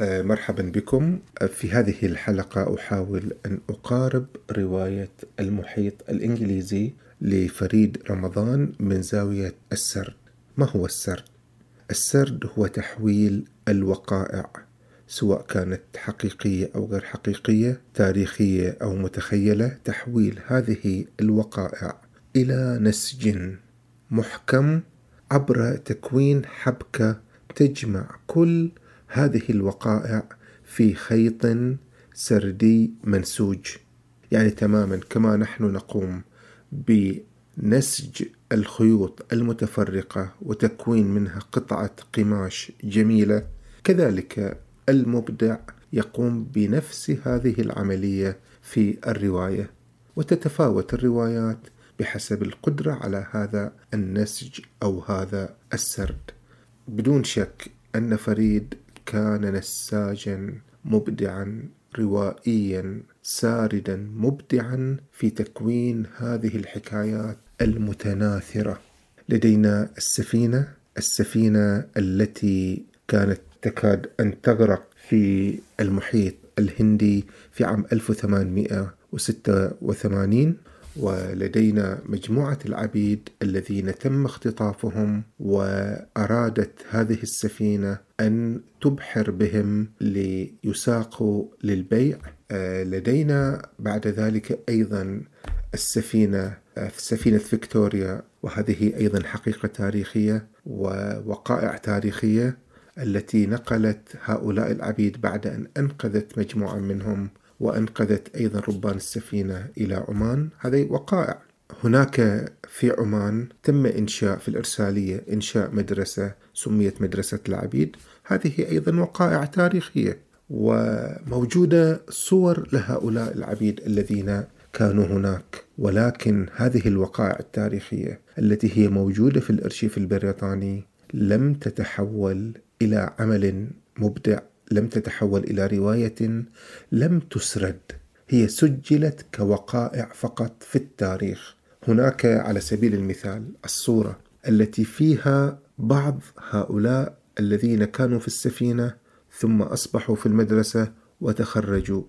آه، مرحبا بكم في هذه الحلقة أحاول أن أقارب رواية المحيط الإنجليزي لفريد رمضان من زاوية السرد ما هو السرد؟ السرد هو تحويل الوقائع سواء كانت حقيقية أو غير حقيقية تاريخية أو متخيلة تحويل هذه الوقائع إلى نسج محكم عبر تكوين حبكة تجمع كل هذه الوقائع في خيط سردي منسوج. يعني تماما كما نحن نقوم بنسج الخيوط المتفرقة وتكوين منها قطعة قماش جميلة. كذلك المبدع يقوم بنفس هذه العملية في الرواية وتتفاوت الروايات بحسب القدرة على هذا النسج أو هذا السرد. بدون شك أن فريد كان نساجا مبدعا روائيا ساردا مبدعا في تكوين هذه الحكايات المتناثرة. لدينا السفينة السفينة التي كانت تكاد أن تغرق في المحيط الهندي في عام 1886 ولدينا مجموعة العبيد الذين تم اختطافهم وأرادت هذه السفينة أن تبحر بهم ليساقوا للبيع. آه، لدينا بعد ذلك أيضا السفينة آه، سفينة فيكتوريا وهذه أيضا حقيقة تاريخية ووقائع تاريخية التي نقلت هؤلاء العبيد بعد أن أنقذت مجموعة منهم. وأنقذت أيضا ربان السفينة إلى عمان. هذه وقائع. هناك في عمان تم إنشاء في الإرسالية إنشاء مدرسة سميت مدرسة العبيد. هذه أيضا وقائع تاريخية وموجودة صور لهؤلاء العبيد الذين كانوا هناك. ولكن هذه الوقائع التاريخية التي هي موجودة في الأرشيف البريطاني لم تتحول إلى عمل مبدع. لم تتحول إلى رواية لم تسرد. هي سجلت كوقائع فقط في التاريخ. هناك على سبيل المثال الصورة التي فيها بعض هؤلاء الذين كانوا في السفينة ثم أصبحوا في المدرسة وتخرجوا.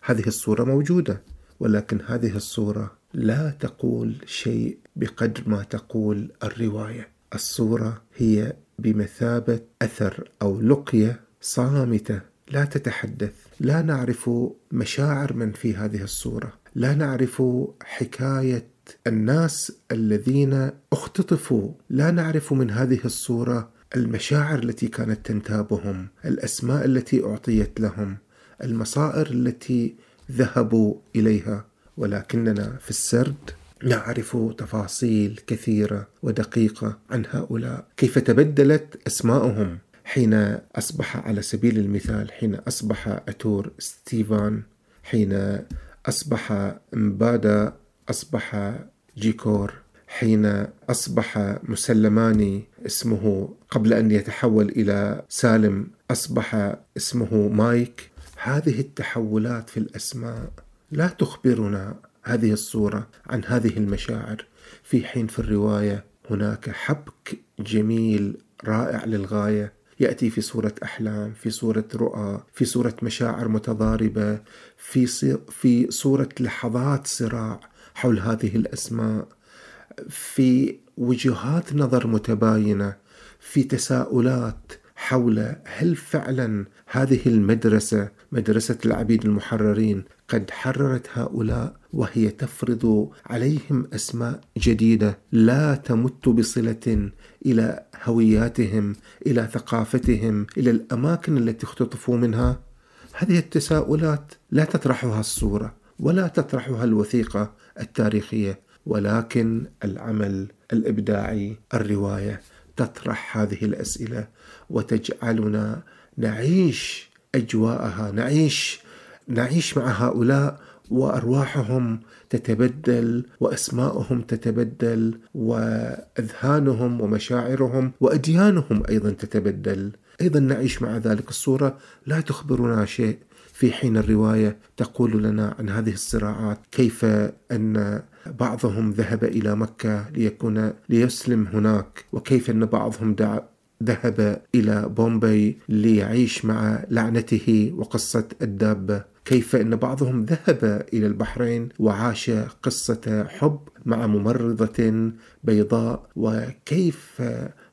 هذه الصورة موجودة ولكن هذه الصورة لا تقول شيء بقدر ما تقول الرواية. الصورة هي بمثابة أثر أو لقية صامتة لا تتحدث. لا نعرف مشاعر من في هذه الصورة. لا نعرف حكاية الناس الذين اختطفوا. لا نعرف من هذه الصورة المشاعر التي كانت تنتابهم الأسماء التي أعطيت لهم المصائر التي ذهبوا إليها. ولكننا في السرد نعرف تفاصيل كثيرة ودقيقة عن هؤلاء. كيف تبدلت اسماءهم حين أصبح على سبيل المثال حين أصبح أتور ستيفان حين أصبح مبادا أصبح جيكور حين أصبح مسلماني اسمه قبل أن يتحول إلى سالم أصبح اسمه مايك. هذه التحولات في الأسماء لا تخبرنا هذه الصورة عن هذه المشاعر. في حين في الرواية هناك حبك جميل رائع للغاية. يأتي في صورة أحلام في صورة رؤى في صورة مشاعر متضاربة في في صورة لحظات صراع حول هذه الأسماء في وجهات نظر متباينة في تساؤلات حول هل فعلا هذه المدرسة مدرسة العبيد المحررين قد حررت هؤلاء وهي تفرض عليهم أسماء جديدة لا تمت بصلة إلى هوياتهم إلى ثقافتهم إلى الأماكن التي اختطفوا منها. هذه التساؤلات لا تطرحها الصورة ولا تطرحها الوثيقة التاريخية ولكن العمل الإبداعي الرواية تطرح هذه الأسئلة وتجعلنا نعيش أجواءها نعيش نعيش مع هؤلاء وأرواحهم تتبدل واسماءهم تتبدل وأذهانهم ومشاعرهم وأديانهم أيضا تتبدل. أيضا نعيش مع ذلك الصورة. لا تخبرنا شيء. في حين الرواية تقول لنا عن هذه الصراعات كيف أن بعضهم ذهب إلى مكة ليكون ليسلم هناك وكيف أن بعضهم دعا ذهب إلى بومبي ليعيش مع لعنته وقصة الدابة. كيف أن بعضهم ذهب إلى البحرين وعاش قصة حب مع ممرضة بيضاء وكيف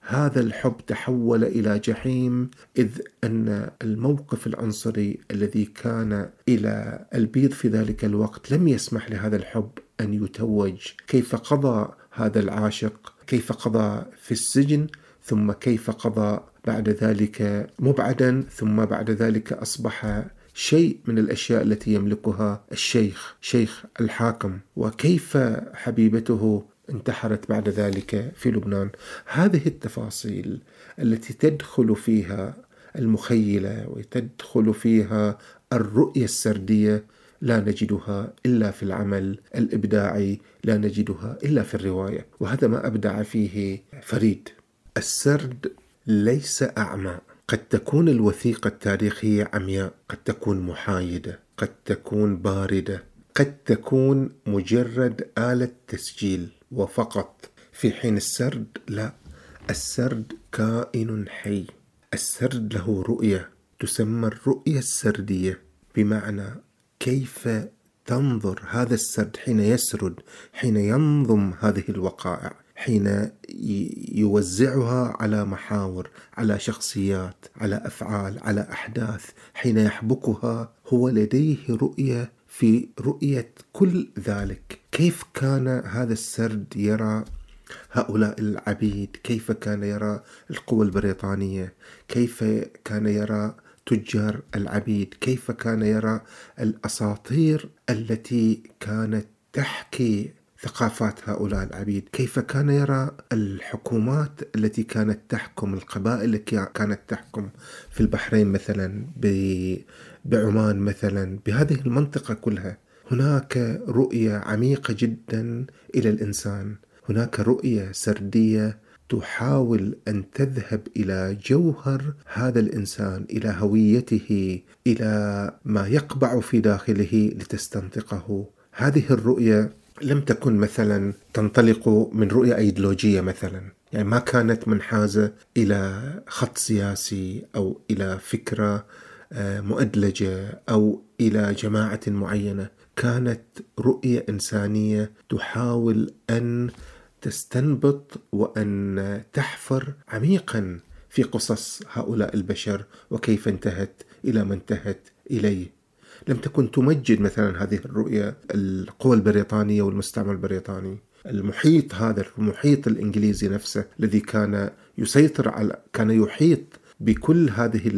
هذا الحب تحول إلى جحيم إذ أن الموقف العنصري الذي كان إلى البيض في ذلك الوقت لم يسمح لهذا الحب أن يتوج. كيف قضى هذا العاشق؟ كيف قضى في السجن؟ ثم كيف قضى بعد ذلك مبعدا ثم بعد ذلك أصبح شيء من الأشياء التي يملكها الشيخ شيخ الحاكم. وكيف حبيبته انتحرت بعد ذلك في لبنان؟ هذه التفاصيل التي تدخل فيها المخيلة وتدخل فيها الرؤية السردية لا نجدها إلا في العمل الإبداعي لا نجدها إلا في الرواية. وهذا ما أبدع فيه فريد. السرد ليس أعمى. قد تكون الوثيقة التاريخية عمياء قد تكون محايدة قد تكون باردة قد تكون مجرد آلة تسجيل. وفقط في حين السرد لا السرد كائن حي. السرد له رؤية تسمى الرؤية السردية. بمعنى كيف تنظر هذا السرد حين يسرد حين ينظم هذه الوقائع. حين يوزعها على محاور على شخصيات على أفعال على أحداث حين يحبكها هو لديه رؤية في رؤية كل ذلك. كيف كان هذا السرد يرى هؤلاء العبيد؟ كيف كان يرى القوى البريطانية؟ كيف كان يرى تجار العبيد؟ كيف كان يرى الأساطير التي كانت تحكي ثقافات هؤلاء العبيد. كيف كان يرى الحكومات التي كانت تحكم القبائل التي كانت تحكم في البحرين مثلا بعمان مثلا بهذه المنطقة كلها؟ هناك رؤية عميقة جدا إلى الإنسان. هناك رؤية سردية تحاول أن تذهب إلى جوهر هذا الإنسان إلى هويته إلى ما يقبع في داخله لتستنطقه. هذه الرؤية لم تكن مثلا تنطلق من رؤية ايديولوجية مثلا. يعني ما كانت منحازة إلى خط سياسي أو إلى فكرة آه، مؤدلجة أو إلى جماعة معينة. كانت رؤية إنسانية تحاول أن تستنبط وأن تحفر عميقا في قصص هؤلاء البشر وكيف انتهت إلى ما انتهت إليه. لم تكن تمجد مثلا هذه الرؤية القوى البريطانية والمستعمر البريطاني. المحيط هذا المحيط الإنجليزي نفسه الذي كان يسيطر على كان يحيط بكل هذه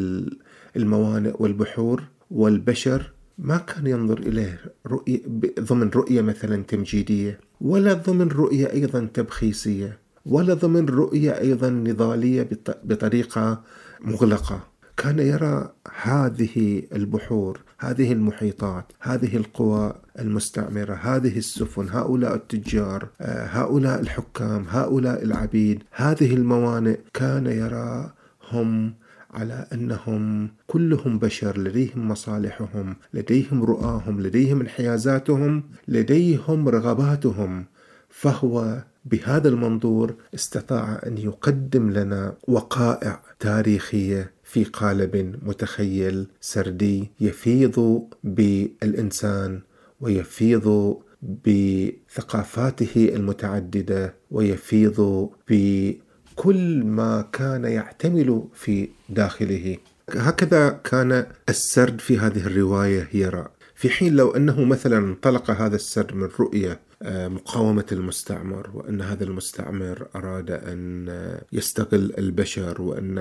الموانئ والبحور والبشر ما كان ينظر إليه رؤية ضمن رؤية مثلا تمجيدية ولا ضمن رؤية أيضا تبخيسية ولا ضمن رؤية أيضا نضالية بطريقة مغلقة. كان يرى هذه البحور هذه المحيطات هذه القوى المستعمرة هذه السفن هؤلاء التجار آه، هؤلاء الحكام هؤلاء العبيد هذه الموانئ كان يراهم على أنهم كلهم بشر لديهم مصالحهم لديهم رؤاهم لديهم انحيازاتهم لديهم رغباتهم. فهو بهذا المنظور استطاع أن يقدم لنا وقائع تاريخية في قالب متخيل سردي يفيض بالإنسان ويفيض بثقافاته المتعددة ويفيض بكل ما كان يعتمل في داخله. هكذا كان السرد في هذه الرواية يرى. في حين لو أنه مثلا انطلق هذا السرد من رؤية مقاومة المستعمر وأن هذا المستعمر أراد أن يستغل البشر وأن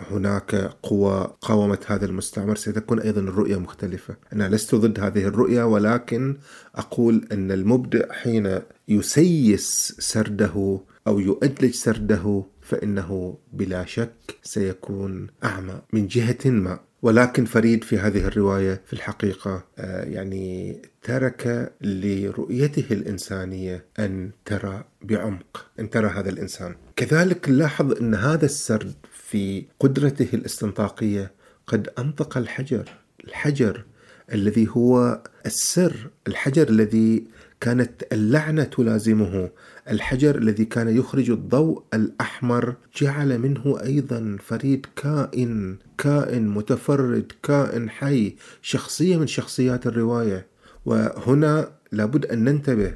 هناك قوى قاومت هذا المستعمر. ستكون أيضا الرؤية مختلفة. أنا لست ضد هذه الرؤية ولكن أقول أن المبدع حين يسيس سرده أو يؤدلج سرده فإنه بلا شك سيكون أعمى من جهة ما. ولكن فريد في هذه الرواية في الحقيقة آه، يعني ترك لرؤيته الإنسانية أن ترى بعمق أن ترى هذا الإنسان. كذلك نلاحظ أن هذا السرد في قدرته الاستنطاقية قد أنطق الحجر الحجر الذي هو السر الحجر الذي كانت اللعنة تلازمه. الحجر الذي كان يخرج الضوء الأحمر جعل منه أيضا فريد كائن كائن متفرد كائن حي شخصية من شخصيات الرواية. وهنا لابد أن ننتبه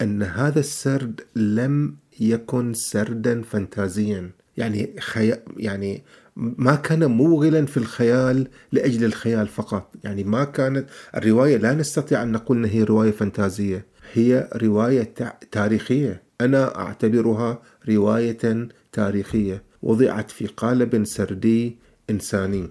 أن هذا السرد لم يكن سردا فانتازيا. يعني خي... يعني ما كان موغلا في الخيال لأجل الخيال فقط، يعني ما كانت الرواية لا نستطيع أن نقول إنها هي رواية فانتازية، هي رواية تاريخية، أنا أعتبرها رواية تاريخية. وضعت في قالب سردي إنساني.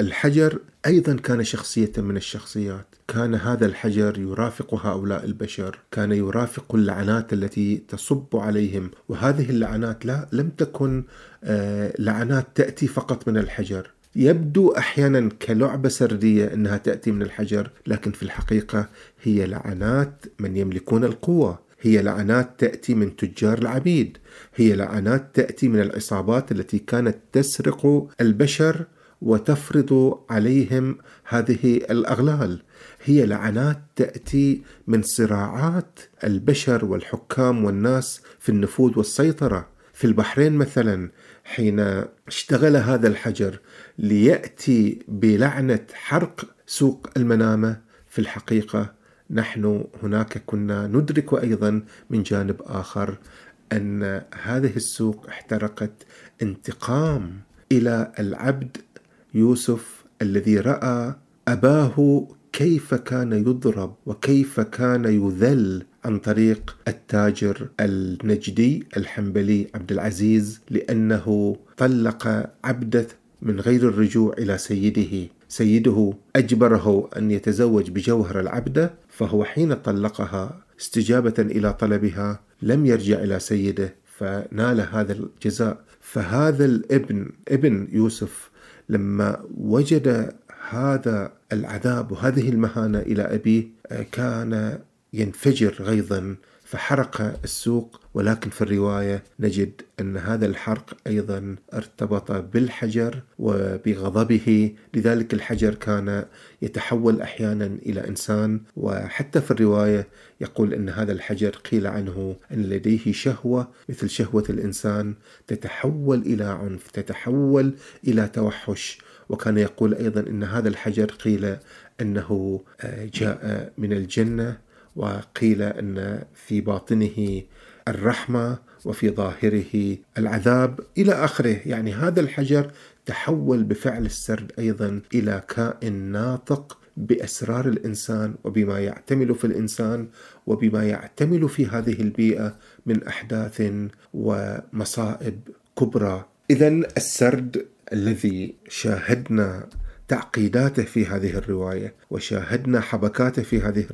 الحجر أيضا كان شخصية من الشخصيات. كان هذا الحجر يرافق هؤلاء البشر. كان يرافق اللعنات التي تصب عليهم. وهذه اللعنات لا لم تكن آه، لعنات تأتي فقط من الحجر. يبدو أحيانا كلعبة سردية إنها تأتي من الحجر لكن في الحقيقة هي لعنات من يملكون القوة. هي لعنات تأتي من تجار العبيد. هي لعنات تأتي من العصابات التي كانت تسرق البشر وتفرض عليهم هذه الأغلال. هي لعنات تأتي من صراعات البشر والحكام والناس في النفوذ والسيطرة. في البحرين مثلا حين اشتغل هذا الحجر ليأتي بلعنة حرق سوق المنامة. في الحقيقة نحن هناك كنا ندرك أيضا من جانب آخر أن هذه السوق احترقت انتقام إلى العبد يوسف الذي رأى أباه كيف كان يضرب وكيف كان يذل. عن طريق التاجر النجدي الحنبلي عبد العزيز لأنه طلق عبدة من غير الرجوع إلى سيده. سيده أجبره أن يتزوج بجوهر العبدة فهو حين طلقها استجابة إلى طلبها لم يرجع إلى سيده فنال هذا الجزاء. فهذا الابن ابن يوسف لما وجد هذا العذاب وهذه المهانة إلى أبيه كان ينفجر غيظا فحرق السوق ولكن في الرواية نجد أن هذا الحرق أيضا ارتبط بالحجر وبغضبه. لذلك الحجر كان يتحول أحيانا إلى إنسان. وحتى في الرواية يقول أن هذا الحجر قيل عنه أن لديه شهوة مثل شهوة الإنسان تتحول إلى عنف تتحول إلى توحش. وكان يقول أيضا أن هذا الحجر قيل أنه جاء من الجنة. وقيل أن في باطنه الرحمة وفي ظاهره العذاب إلى آخره. يعني هذا الحجر تحول بفعل السرد أيضا إلى كائن ناطق بأسرار الإنسان وبما يعتمل في الإنسان وبما يعتمل في هذه البيئة من أحداث ومصائب كبرى. اذا السرد الذي شاهدنا تعقيداته في هذه الرواية وشاهدنا حبكاته في هذه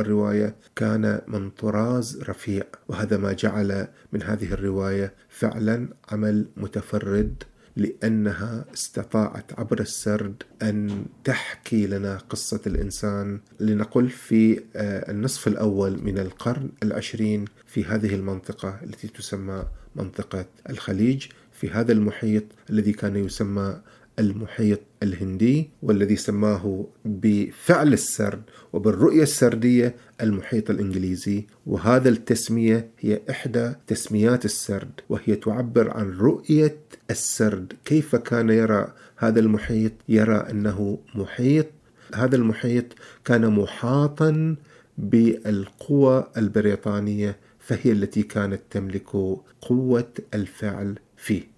الرواية كان من طراز رفيع. وهذا ما جعل من هذه الرواية فعلا عمل متفرد لأنها استطاعت عبر السرد أن تحكي لنا قصة الإنسان. لنقل في آه، النصف الأول من القرن العشرين في هذه المنطقة التي تسمى منطقة الخليج. في هذا المحيط الذي كان يسمى المحيط الهندي والذي سماه بفعل السرد وبالرؤية السردية المحيط الإنجليزي. وهذا التسمية هي إحدى تسميات السرد وهي تعبر عن رؤية السرد. كيف كان يرى هذا المحيط؟ يرى أنه محيط هذا المحيط كان محاطا بالقوى البريطانية فهي التي كانت تملك قوة الفعل فيه.